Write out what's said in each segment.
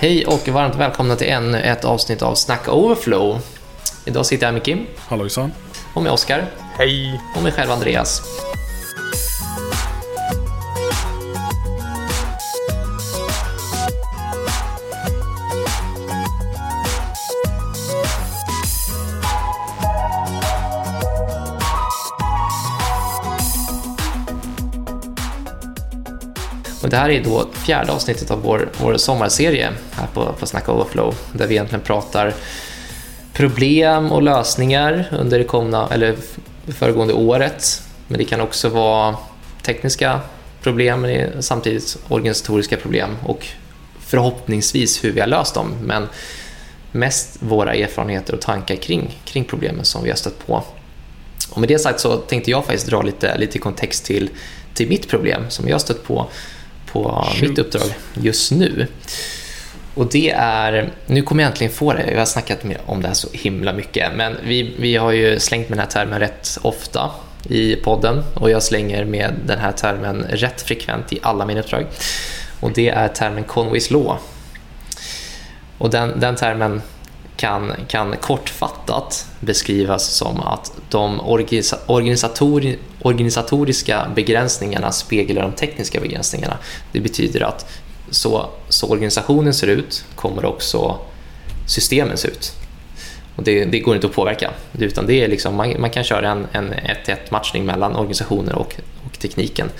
Hej och varmt välkomna till ännu ett avsnitt av Snack Overflow. Idag sitter jag med Kim. Hallojsan. Och med Oskar. Hej. Och med själv Andreas. Och det här är då fjärde avsnittet av vår, vår sommarserie här på, på Snack Overflow där vi egentligen pratar problem och lösningar under det komna, eller föregående året. Men det kan också vara tekniska problem, men samtidigt organisatoriska problem och förhoppningsvis hur vi har löst dem. Men mest våra erfarenheter och tankar kring, kring problemen som vi har stött på. Och med det sagt så tänkte jag faktiskt dra lite, lite kontext till, till mitt problem som jag har stött på på Shoot. mitt uppdrag just nu. Och det är, nu kommer jag äntligen få det, jag har snackat om det här så himla mycket, men vi, vi har ju slängt med den här termen rätt ofta i podden och jag slänger med den här termen rätt frekvent i alla mina uppdrag. Och det är termen Conways Law. Och den, den termen kan, kan kortfattat beskrivas som att de organisator, organisatoriska begränsningarna speglar de tekniska begränsningarna. Det betyder att så, så organisationen ser ut kommer också systemen se ut. Och det, det, går inte att påverka. Utan det är liksom, man, man kan köra en, en 1-1 matchning mellan organisationer och, och tekniken.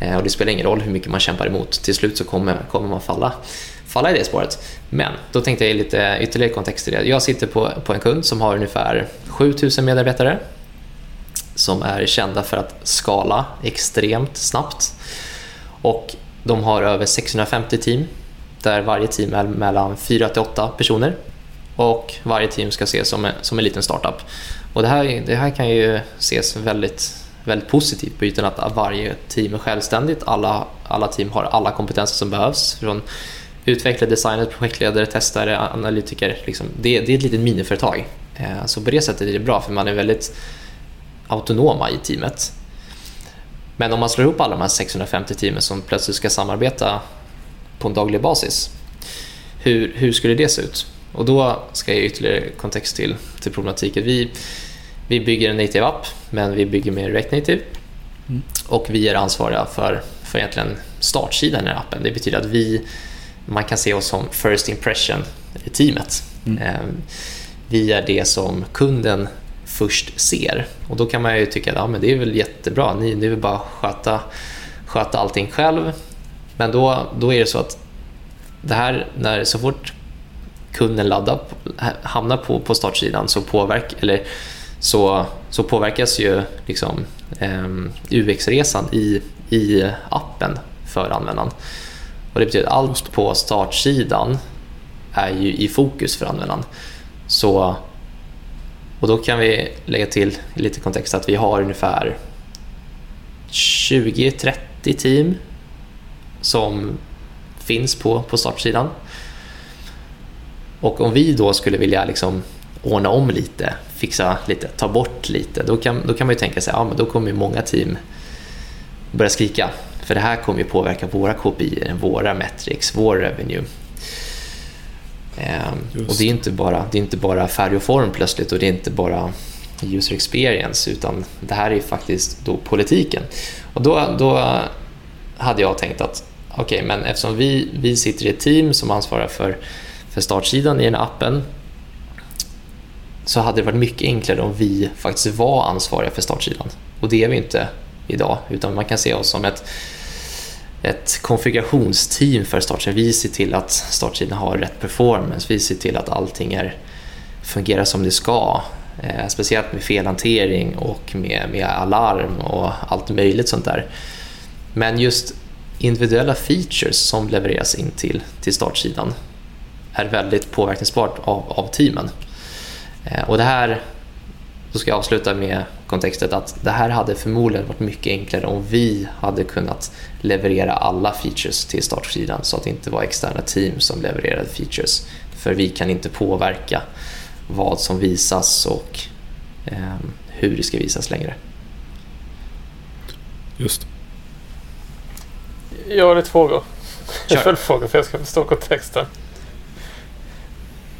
Eh, och det spelar ingen roll hur mycket man kämpar emot. Till slut så kommer, kommer man falla falla i det spåret. Men då tänkte jag ge lite ytterligare kontext till det. Jag sitter på, på en kund som har ungefär 7000 medarbetare som är kända för att skala extremt snabbt. Och de har över 650 team där varje team är mellan 4 till 8 personer och varje team ska ses som en, som en liten startup. Och det, här, det här kan ju ses väldigt, väldigt positivt på ytan att varje team är självständigt. Alla, alla team har alla kompetenser som behövs. Från utvecklare, designer, projektledare, testare, analytiker. Liksom. Det, det, är ett litet miniföretag. Eh, så på det sättet är det bra för man är väldigt autonoma i teamet. Men om man slår ihop alla de här 650 teamen som plötsligt ska samarbeta på en daglig basis, hur, hur skulle det se ut? Och då ska jag ge ytterligare kontext till, till problematiken. Vi, vi bygger en native app, men vi bygger med React Native. Mm. Och vi är ansvariga för, för egentligen startsidan i appen. Det betyder att vi man kan se oss som first impression i teamet. Mm. Ehm, vi är det som kunden först ser. Och då kan man ju tycka att ja, men det är väl jättebra, ni, ni vill bara sköta, sköta allting själv. Men då, då är det så att det här, när så fort kunden laddar, hamnar på, på startsidan så, påverk, eller så, så påverkas ju liksom, eh, UX-resan i, i appen för användaren. Och det betyder att allt på startsidan är ju i fokus för användaren. Så, och då kan vi lägga till lite kontext att vi har ungefär 20-30 team som finns på, på startsidan. Och om vi då skulle vilja liksom ordna om lite, fixa lite, ta bort lite, då kan, då kan man ju tänka sig att ja, då kommer många team börja skrika för det här kommer ju påverka våra KPI, våra metrics, vår revenue. Ehm, och det är, inte bara, det är inte bara färg och form plötsligt och det är inte bara user experience utan det här är faktiskt då politiken. Och då, då hade jag tänkt att okej, okay, men eftersom vi, vi sitter i ett team som ansvarar för, för startsidan i den här appen så hade det varit mycket enklare om vi faktiskt var ansvariga för startsidan. Och det är vi inte idag, utan man kan se oss som ett, ett konfigurationsteam för startsidan. Vi ser till att startsidan har rätt performance, vi ser till att allting är, fungerar som det ska. Eh, speciellt med felhantering och med, med alarm och allt möjligt sånt där. Men just individuella features som levereras in till, till startsidan är väldigt påverkningsbart av, av teamen. Eh, och det här då ska jag avsluta med kontextet att det här hade förmodligen varit mycket enklare om vi hade kunnat leverera alla features till startsidan så att det inte var externa team som levererade features. För vi kan inte påverka vad som visas och eh, hur det ska visas längre. Just Jag har lite frågor. Följdfrågor för jag ska förstå kontexten.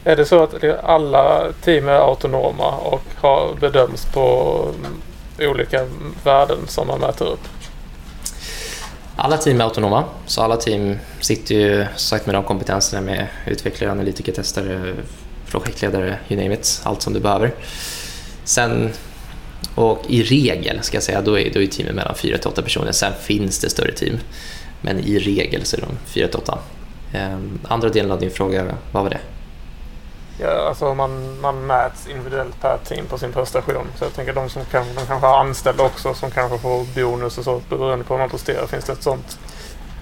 Är det så att alla team är autonoma och har bedöms på mm, olika värden som man mäter upp? Alla team är autonoma, så alla team sitter ju sagt med de kompetenserna med utvecklare, analytiker, testare, projektledare, you name it, allt som du behöver. Sen, och i regel ska jag säga, då är, då är teamen mellan 4 till 8 personer. Sen finns det större team, men i regel så är de 4 till 8. Ehm, andra delen av din fråga, vad var det? Ja, alltså man, man mäts individuellt per team på sin prestation. Så jag tänker de som kan, de kanske har anställda också som kanske får bonus och så beroende på hur man presterar. Finns det ett sånt?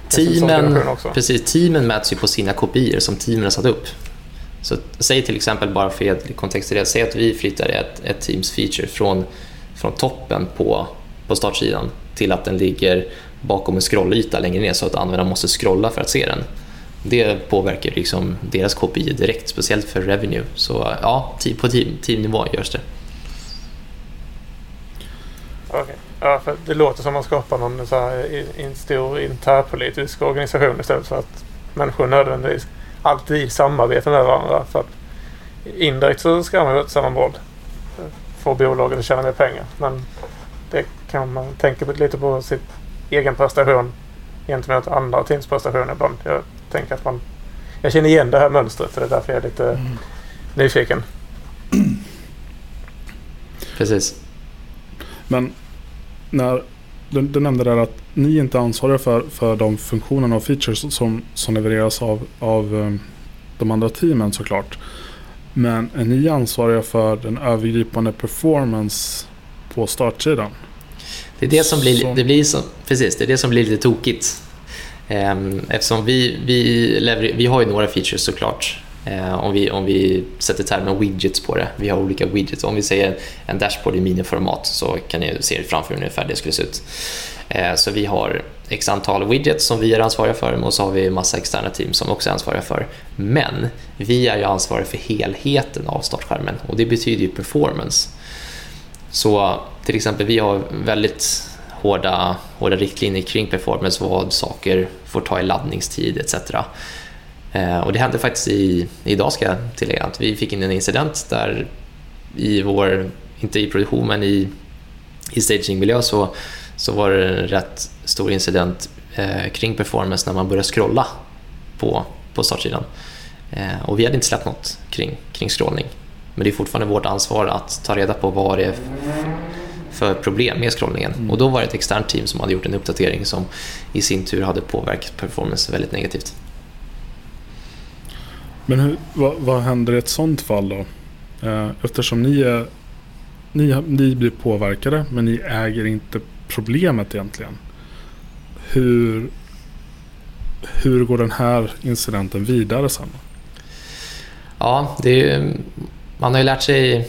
Teamen, precis, teamen mäts ju på sina kopior som teamen har satt upp. Så säg till exempel, bara för att kontextuera, säg att vi flyttar ett, ett teams feature från, från toppen på, på startsidan till att den ligger bakom en scrollyta längre ner så att användaren måste scrolla för att se den. Det påverkar liksom deras KPI direkt, speciellt för revenue. Så ja, på team, teamnivå görs det. Okay. Ja, för det låter som att man skapar någon så här, en stor interpolitisk organisation istället för att människor nödvändigtvis alltid samarbetar med varandra. För att indirekt så ska man ju åt samma mål. Få bolaget att tjäna mer pengar. Men det kan man tänka lite på sin egen prestation gentemot andra teams prestationer ibland. Jag tänker att man... Jag känner igen det här mönstret så det är därför jag är lite mm. nyfiken. Precis. Men när du, du nämnde där att ni inte är ansvariga för, för de funktionerna och features som, som levereras av, av um, de andra teamen såklart. Men är ni ansvariga för den övergripande performance på startsidan? Det är det som blir, det blir som, precis, det är det som blir lite tokigt. Ehm, eftersom vi, vi, vi har ju några features såklart. Ehm, om vi, om vi sätter termen widgets på det. Vi har olika widgets. Om vi säger en dashboard i miniformat så kan ni se framför hur ungefär det skulle se ut. Ehm, så vi har x antal widgets som vi är ansvariga för och så har vi massa externa team som också är ansvariga för. Men vi är ju ansvariga för helheten av startskärmen och det betyder ju performance. Så till exempel vi har väldigt hårda, hårda riktlinjer kring performance, vad saker får ta i laddningstid etc. Eh, och det hände faktiskt i, idag ska jag tillägga att vi fick in en incident där i vår, inte i produktion men i, i stagingmiljö så, så var det en rätt stor incident eh, kring performance när man började scrolla på, på startsidan. Eh, och vi hade inte släppt något kring, kring scrollning. Men det är fortfarande vårt ansvar att ta reda på vad det är för problem med scrollningen. Mm. Och då var det ett externt team som hade gjort en uppdatering som i sin tur hade påverkat performance väldigt negativt. Men hur, vad, vad händer i ett sånt fall då? Eh, eftersom ni, är, ni, ni blir påverkade men ni äger inte problemet egentligen. Hur, hur går den här incidenten vidare sen? Ja, det är, man har ju lärt sig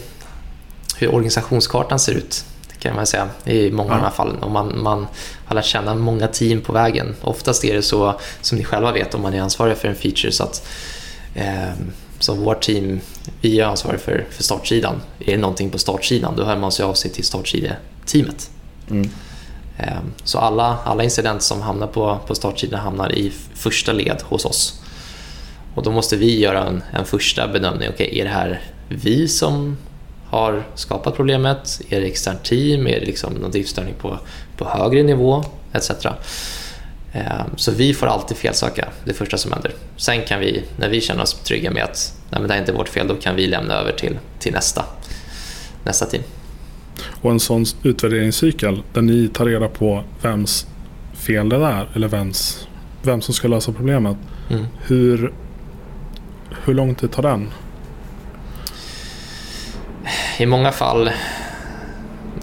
hur organisationskartan ser ut kan man säga i många ja. av de här fallen. Och man, man har lärt känna många team på vägen. Oftast är det så, som ni själva vet om man är ansvarig för en feature, så att eh, som vårt team, vi är ansvariga för, för startsidan. Är det någonting på startsidan, då hör man sig av sig till startsideteamet. Mm. Eh, så alla, alla incidenter som hamnar på, på startsidan hamnar i första led hos oss. Och då måste vi göra en, en första bedömning. Okay, är det här vi som har skapat problemet? Är det externt team? Är det liksom någon driftstörning på, på högre nivå? Etc. Ehm, så vi får alltid felsöka, det första som händer. Sen kan vi, när vi känner oss trygga med att Nej, men det är inte vårt fel, då kan vi lämna över till, till nästa, nästa team. Och en sån utvärderingscykel där ni tar reda på vems fel det är eller vems, vem som ska lösa problemet. Mm. Hur, hur lång tid tar den? I många fall,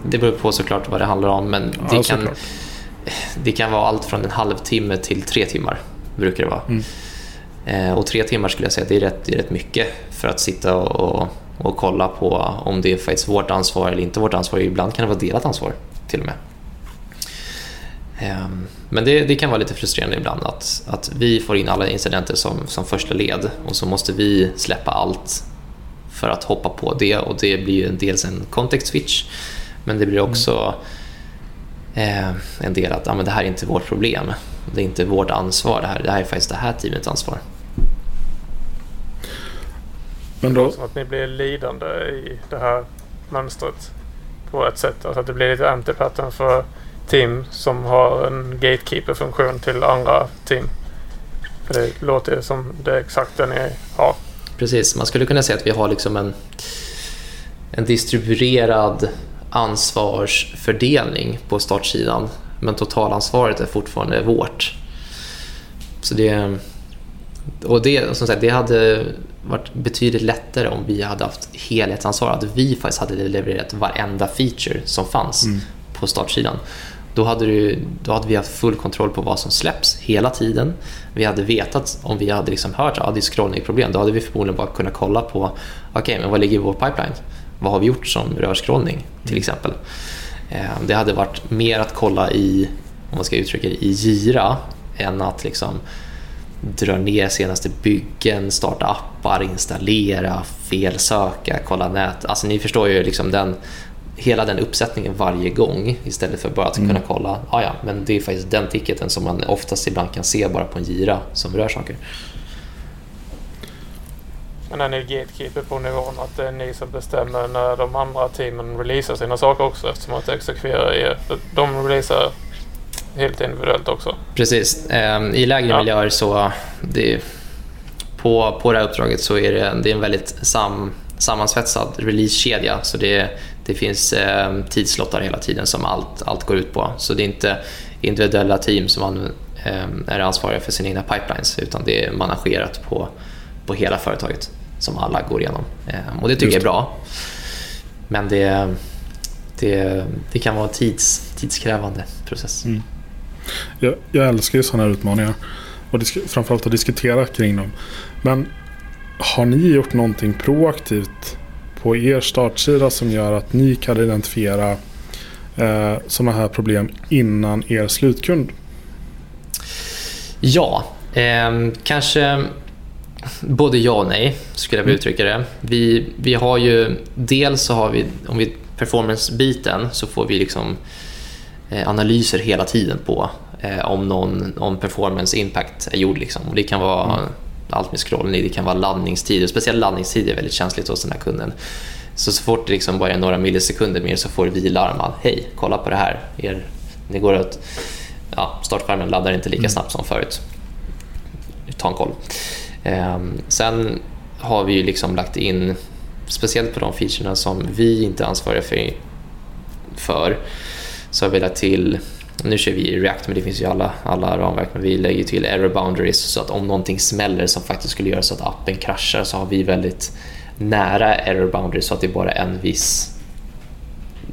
det beror på såklart vad det handlar om, men det, ja, kan, det kan vara allt från en halvtimme till tre timmar. brukar det vara. Mm. Eh, och tre timmar skulle jag säga det är rätt, det är rätt mycket för att sitta och, och, kolla på om det är faktiskt vårt ansvar eller inte vårt ansvar. Ibland kan det vara delat ansvar till och med. Ehm, men det, det, kan vara lite frustrerande ibland att, att vi får in alla incidenter som, som första led och så måste vi släppa allt för att hoppa på det och det blir dels en context switch men det blir också eh, en del att ah, men det här är inte vårt problem. Det är inte vårt ansvar det här. Det här är faktiskt det här teamets ansvar. Men då... Som att ni blir lidande i det här mönstret på ett sätt. Alltså att det blir lite antipattern för team som har en gatekeeper-funktion till andra team. För det låter som det är exakt det ni har. Precis, man skulle kunna säga att vi har liksom en, en distribuerad ansvarsfördelning på startsidan. Men totalansvaret är fortfarande vårt. Så det, och det, som sagt, det hade varit betydligt lättare om vi hade haft helhetsansvar. Att vi faktiskt hade levererat varenda feature som fanns mm. på startsidan. Då hade, du, då hade vi haft full kontroll på vad som släpps hela tiden. Vi hade vetat, om vi hade liksom hört att ah, det är scrollning-problem, då hade vi förmodligen bara kunnat kolla på okay, men vad ligger i vår pipeline? Vad har vi gjort som rör scrollning till mm. exempel? Eh, det hade varit mer att kolla i, om man ska uttrycka det, i Gira än att liksom dra ner senaste byggen, starta appar, installera, felsöka, kolla nät. Alltså ni förstår ju liksom den, hela den uppsättningen varje gång istället för bara att mm. kunna kolla, ah, ja, men det är faktiskt den ticketen som man oftast ibland kan se bara på en gira som rör saker. Men är ni gatekeeper på nivån att det är ni som bestämmer när de andra teamen releasar sina saker också eftersom att exekverar er. De releasar helt individuellt också. Precis. Ehm, I lägre ja. miljöer så det, på, på det här uppdraget så är det, det är en väldigt sam, sammansvetsad releasekedja. Så det, det finns eh, tidslottar hela tiden som allt, allt går ut på. Så det är inte individuella team som man, eh, är ansvariga för sina egna pipelines utan det är managerat på, på hela företaget som alla går igenom. Eh, och det tycker Just. jag är bra. Men det, det, det kan vara en tids, tidskrävande process. Mm. Jag, jag älskar ju sådana här utmaningar. Och framförallt att diskutera kring dem. Men har ni gjort någonting proaktivt på er startsida som gör att ni kan identifiera eh, sådana här problem innan er slutkund? Ja, eh, kanske både ja och nej skulle jag vilja mm. uttrycka det. Vi, vi har ju, dels så har vi, om vi performance-biten så får vi liksom Eh, analyser hela tiden på eh, om någon om performance impact är gjord. Liksom. Och det kan vara mm. Allt med scrollning, det kan vara laddningstider. Speciellt laddningstider är väldigt känsligt hos den här kunden. Så, så fort det liksom bara är några millisekunder mer så får vi larm att hej, kolla på det här. Er, det går att, ja, startskärmen laddar inte lika mm. snabbt som förut. Ta en koll. Eh, sen har vi liksom lagt in, speciellt på de featurerna som vi inte är ansvariga för, för så har vi lagt till nu kör vi i React, men det finns ju alla, alla ramverk, men vi lägger till error boundaries så att om någonting smäller som faktiskt skulle göra så att appen kraschar så har vi väldigt nära error boundaries så att det är bara en viss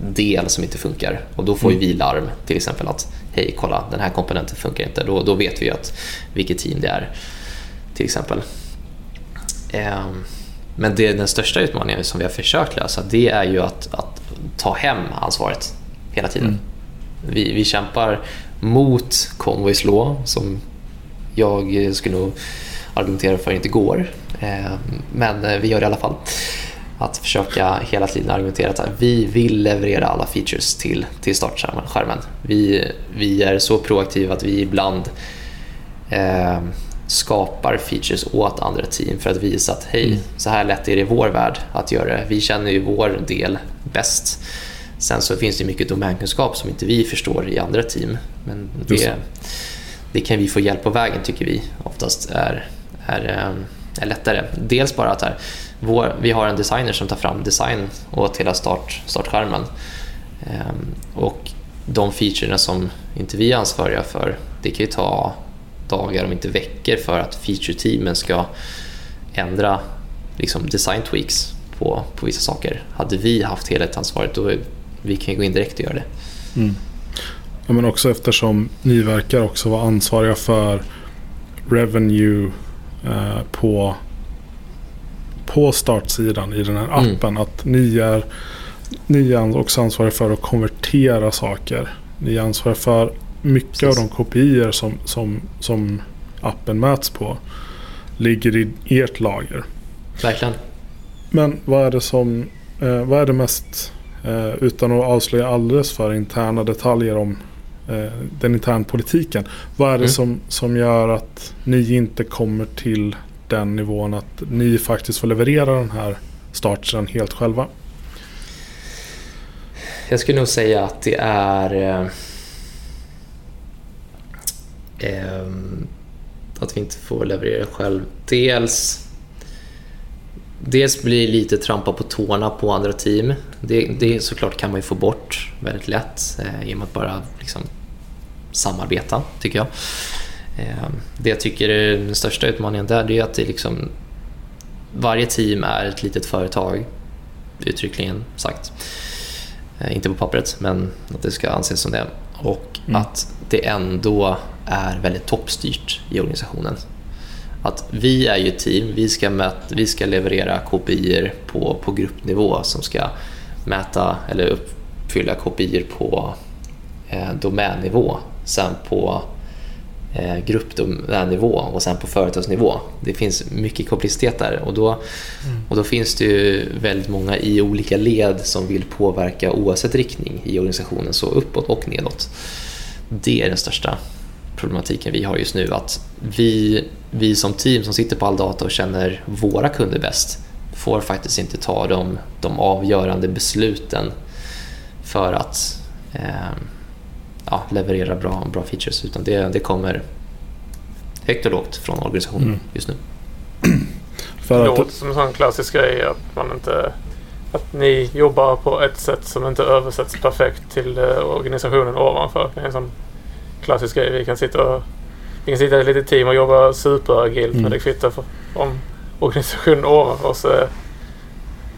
del som inte funkar och då får mm. vi larm till exempel att hej kolla den här komponenten funkar inte då, då vet vi att vilket team det är till exempel. Um, men det, den största utmaningen som vi har försökt lösa det är ju att, att ta hem ansvaret hela tiden. Mm. Vi, vi kämpar mot Conways Law som jag skulle nog argumentera för inte går. Eh, men eh, vi gör det i alla fall. Att försöka hela tiden argumentera att vi vill leverera alla features till, till startskärmen. Vi, vi är så proaktiva att vi ibland eh, skapar features åt andra team för att visa att hej, mm. så här lätt är det i vår värld att göra det. Vi känner ju vår del bäst. Sen så finns det mycket domänkunskap som inte vi förstår i andra team. Men det, det kan vi få hjälp på vägen tycker vi oftast är, är, eh, är lättare. Dels bara att här, vår, vi har en designer som tar fram design åt hela start, startskärmen. Ehm, och de featurerna som inte vi är ansvariga för, det kan ju ta dagar om inte veckor för att feature-teamen ska ändra liksom design tweaks på, på vissa saker. Hade vi haft helhetsansvaret då vi kan ju gå in direkt och göra det. Mm. Ja, men också eftersom ni verkar också vara ansvariga för revenue eh, på, på startsidan i den här mm. appen. Mm. Att ni är, ni är också ansvariga för att konvertera saker. Ni är ansvariga för mycket Precis. av de kopior som, som, som appen mäts på ligger i ert lager. Verkligen. Men vad är det som eh, vad är det mest Eh, utan att avslöja alldeles för interna detaljer om eh, den interna politiken. Vad är det mm. som, som gör att ni inte kommer till den nivån att ni faktiskt får leverera den här starten helt själva? Jag skulle nog säga att det är eh, eh, att vi inte får leverera själv. Dels Dels blir det lite trampa på tårna på andra team. Det, det såklart kan man ju få bort väldigt lätt eh, genom att bara liksom, samarbeta, tycker jag. Eh, det jag tycker är den största utmaningen där det är att det liksom, varje team är ett litet företag, uttryckligen sagt. Eh, inte på pappret, men att det ska anses som det. Och mm. att det ändå är väldigt toppstyrt i organisationen. Att vi är ju ett team, vi ska, mäta, vi ska leverera KPI på, på gruppnivå som ska mäta eller uppfylla KPI på eh, domännivå. Sen på eh, gruppdomännivå och sen på företagsnivå. Det finns mycket komplexitet där och då, mm. och då finns det ju väldigt många i olika led som vill påverka oavsett riktning i organisationen, så uppåt och nedåt. Det är den största problematiken vi har just nu. Att vi, vi som team som sitter på all data och känner våra kunder bäst får faktiskt inte ta de, de avgörande besluten för att eh, ja, leverera bra, bra features. Utan det, det kommer högt och lågt från organisationen mm. just nu. För det låter som en sån klassisk grej att man inte att ni jobbar på ett sätt som inte översätts perfekt till eh, organisationen ovanför. Det är en sån klassisk grej. Vi kan sitta, och, vi kan sitta i ett litet team och jobba superagilt mm. men det kvittar för, om organisationen ovanför oss är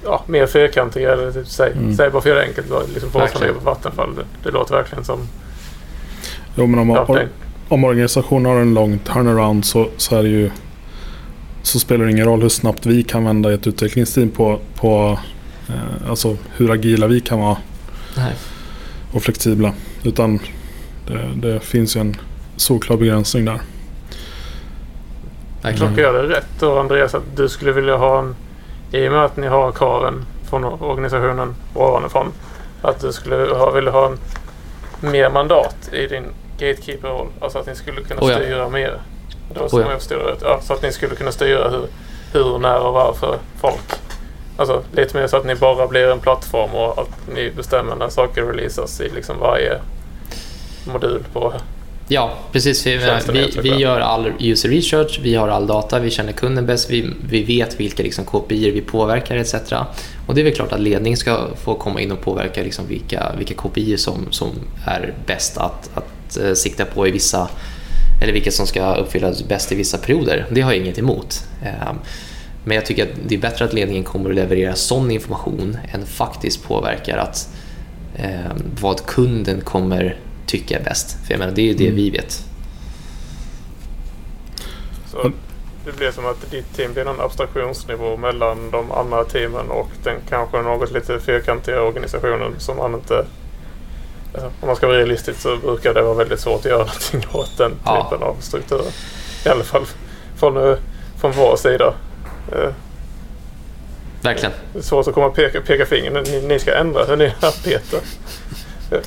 ja, mer fyrkantig. Eller typ, säg, mm. säg bara för att göra det enkelt. Liksom för oss som jobbar på Vattenfall. Det, det låter verkligen som... Jo men om, ja, om organisationen har en lång turnaround så, så är det ju så spelar det ingen roll hur snabbt vi kan vända ett utvecklingsteam på, på eh, alltså hur agila vi kan vara. Nej. Och flexibla. Utan det, det finns ju en solklar begränsning där. Jag tolkar jag det rätt då Andreas att du skulle vilja ha en i och med att ni har kraven från organisationen ovanifrån att du skulle ha, vilja ha en mer mandat i din gatekeeper-roll. Alltså att ni skulle kunna oh ja. styra mer. Då oh ja. jag styra, ja, så att ni skulle kunna styra hur, hur, när och varför folk. Alltså lite mer så att ni bara blir en plattform och att ni bestämmer när saker releasas i liksom varje modul på Ja, precis. Vi, vi, vi, gör all user research, vi har all data, vi känner kunden bäst, vi, vi vet vilka liksom, KPI vi påverkar etc. Och det är väl klart att ledning ska få komma in och påverka liksom, vilka, vilka KPI som, som är bäst att, att uh, sikta på i vissa eller vilka som ska uppfyllas bäst i vissa perioder. Det har jag inget emot. Uh, men jag tycker att det är bättre att ledningen kommer att leverera sån information än faktiskt påverkar att, uh, vad kunden kommer tycker är bäst. För jag menar, det är ju det mm. vi vet. Så det blir som att ditt team blir någon abstraktionsnivå mellan de andra teamen och den kanske något lite fyrkantiga organisationen som man inte... Om man ska vara realistisk så brukar det vara väldigt svårt att göra någonting åt den ja. typen av struktur. I alla fall från, eh, från vår sida. Eh, Verkligen. Det är svårt att komma och peka, peka finger. Ni, ni ska ändra hur ni arbetar.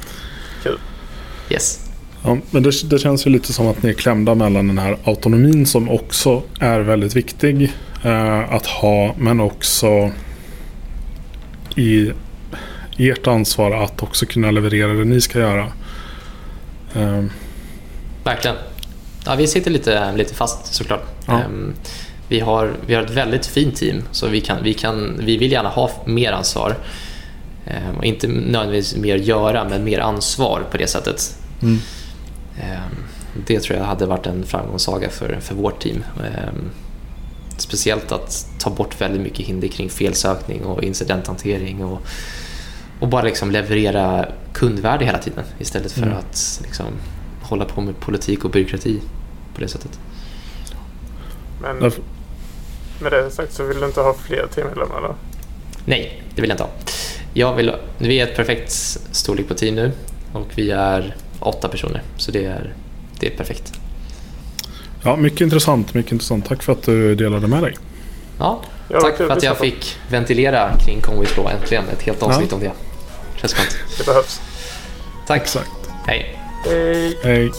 Yes. Ja, men det, det, känns ju lite som att ni är klämda mellan den här autonomin som också är väldigt viktig eh, att ha. Men också i ert ansvar att också kunna leverera det ni ska göra. Eh. Verkligen. Ja, vi sitter lite, lite fast såklart. Ja. Eh, vi, har, vi har ett väldigt fint team så vi, kan, vi, kan, vi vill gärna ha mer ansvar. Ehm, inte nödvändigtvis mer göra, men mer ansvar på det sättet. Mm. Ehm, det tror jag hade varit en framgångssaga för, för vårt team. Ehm, speciellt att ta bort väldigt mycket hinder kring felsökning och incidenthantering och, och bara liksom leverera kundvärde hela tiden istället för mm. att liksom hålla på med politik och byråkrati på det sättet. Men med det sagt så vill du inte ha fler teammedlemmar? Nej, det vill jag inte ha. Jag vill, vi är ett perfekt storlek på team nu och vi är åtta personer. Så det är, det är perfekt. Ja, mycket intressant, mycket intressant. Tack för att du delade med dig. Ja, tack för att jag fick ventilera kring Conways Law äntligen. Ett helt avsnitt ja. om det. Känns skönt. Det behövs. Tack. Exakt. Hej. Hej. Hej.